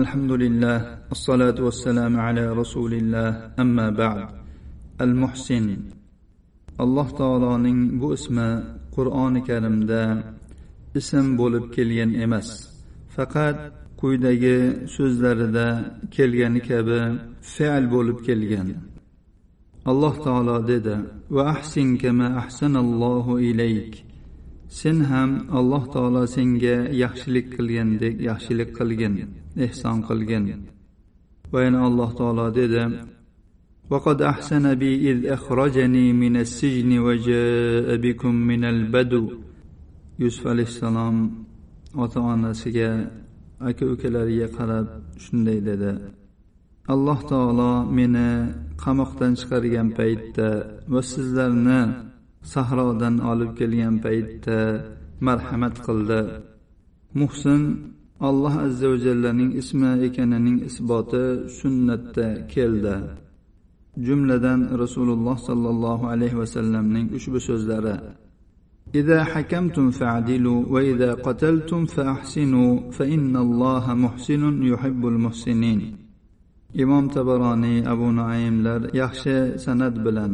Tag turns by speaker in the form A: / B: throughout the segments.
A: الحمد لله الصلاة والسلام على رسول الله أما بعد المحسن alloh taoloning bu ismi qur'oni karimda ism bo'lib kelgan emas faqat quyidagi so'zlarida kelgani kabi fe'l bo'lib kelgan alloh taolo dedi va ahsin kama ahsanallohu ilayk sen ham alloh taolo senga yaxshilik qilgandek yaxshilik qilgin ehson qilgin va yana alloh taolo dedi وقد أحسن بي إذ أخرجني من السجن وجاء بكم من البدو yusuf alayhissalom ota onasiga aka ukalariga qarab shunday dedi alloh taolo meni qamoqdan chiqargan paytda va sizlarni sahrodan olib kelgan paytda marhamat qildi muhsin alloh azza va jallaning ismi ekanining isboti sunnatda keldi jumladan rasululloh sollallohu alayhi vasallamning ushbu so'zlari إذا حكمتم فاعدلوا وإذا قتلتم فأحسنوا فإن الله محسن يحب المحسنين imom tabaroniy abu naimlar yaxshi san'at bilan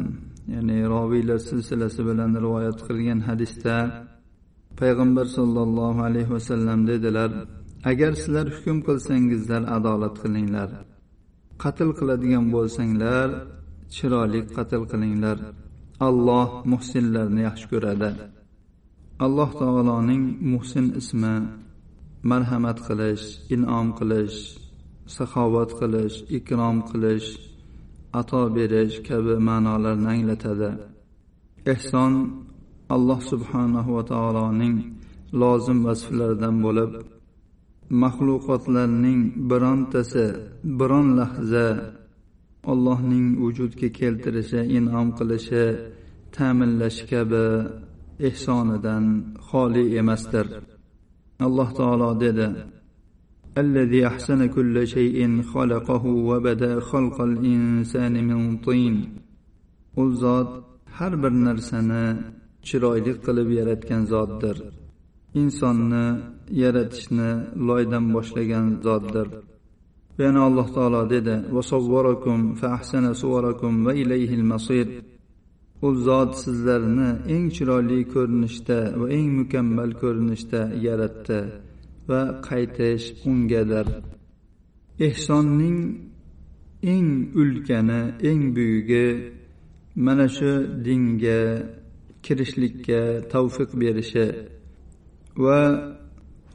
A: ya'ni roviylar silsilasi bilan rivoyat qilgan hadisda payg'ambar sollallohu alayhi vasallam dedilar agar sizlar hukm qilsangizlar adolat qilinglar. Qatl qiladigan bo'lsanglar chiroyli qatl qilinglar. Alloh muhsinlarni yaxshi ko'radi. Alloh taoloning muhsin ismi marhamat qilish inom qilish saxovat qilish ikrom qilish ato berish kabi ma'nolarni anglatadi. Ehson alloh subhanahu va taoloning lozim vasflaridan bo'lib maxluqotlarning birontasi biron lahza allohning vujudga keltirishi inom qilishi ta'minlashi kabi ehsonidan xoli emasdir. Alloh taolo dedi الذي أحسن كل شيء خلقه وبدأ خلق الإنسان من طين u zot har bir narsani chiroyli qilib yaratgan zotdir insonni yaratishni loydan boshlagan zotdir yana alloh taolo dedi va ilayhil masir u zot sizlarni eng chiroyli ko'rinishda va eng mukammal ko'rinishda yaratdi Va qaytish ungadir. Ehsonning eng ulkani eng buyugi mana shu dinga kirishlikka tavfiq berishi va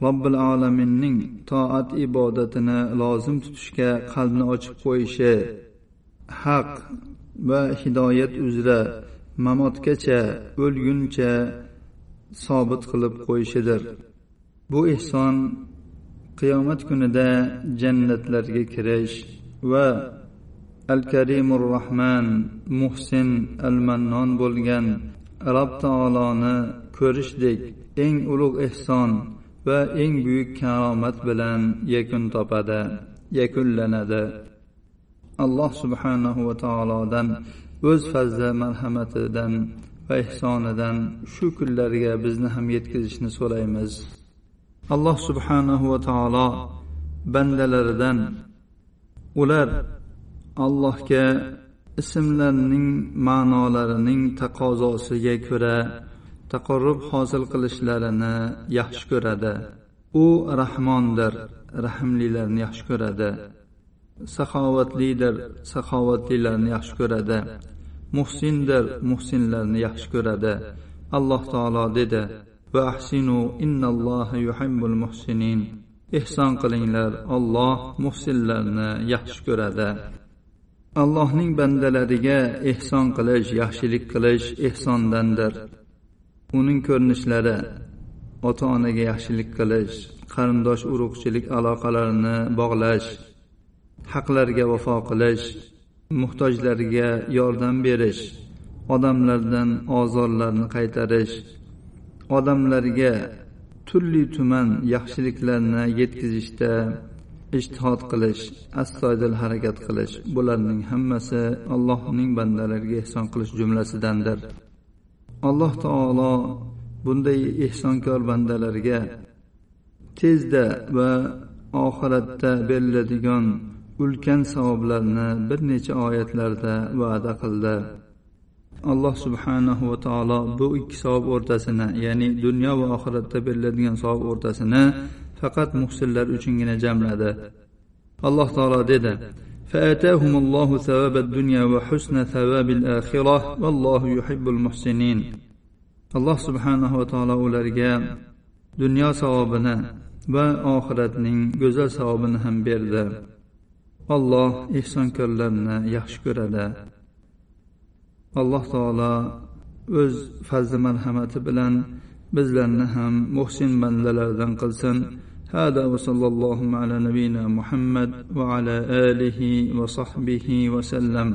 A: robbil alaminning toat ibodatini lozim tutishga qalbni ochib qo'yishi haq va hidoyat uzra mamotgacha o'lguncha sobit qilib qo'yishidir. Bu ehson qiyomat kunida jannatlarga kirish va al karimur rahman muhsin al mannon bo'lgan rob taoloni ko'rishdek eng ulug' ehson va eng buyuk karomat bilan yakun topadi yakunlanadi. Alloh subhanahu va taolodan o'z fazli marhamatidan va ehsonidan shu kunlarga bizni ham yetkazishni so'raymiz. Alloh subhanahu va taolo bandalaridan ular allohga ismlarning ma'nolarining taqozosiga ko'ra taqarrub hosil qilishlarini yaxshi ko'radi. U rahmondir rahmlilarni yaxshi ko'radi. Saxovatlidir saxovatlilarni yaxshi ko'radi. Muhsindir muhsinlarni yaxshi ko'radi. Alloh taolo dedi va ahsinu innalloha yuhibbul muhsinin ehson qilinglar olloh muhsinlarni yaxshi ko'radi. Allohning bandalariga ehson qilish yaxshilik qilish ehsondandir uning ko'rinishlari ota onaga yaxshilik qilish qarindosh urug'chilik aloqalarini bog'lash haqlarga vafo qilish muhtojlarga yordam berish odamlardan ozorlarni qaytarish odamlarga turli tuman yaxshiliklarni yetkazishda ijtihod qilish astoydil harakat qilish bularning hammasi allohning bandalariga ehson qilish jumlasidandir. Alloh taolo bunday ehsonkor bandalarga tezda va oxiratda beriladigan ulkan savoblarni bir necha oyatlarda va'da qildi. alloh subhanahu va taolo bu ikki savob o'rtasini ya'ni dunyo va oxiratda beriladigan savob o'rtasini faqat muhsinlar uchungina jamladi alloh taolo dedi فآتاهم الله ثواب الدنيا وحسن ثواب الآخرة والله يحب المحسنين alloh subhanahu va taolo ularga dunyo savobini va oxiratning go'zal savobini ham berdi olloh ehsonkorlarni yaxshi ko'radi alloh taolo o'z fazli marhamati bilan bizlarni ham muhsin bandalardan qilsin هذا وصلى الله على نبينا محمد وعلى اله وصحبه وسلم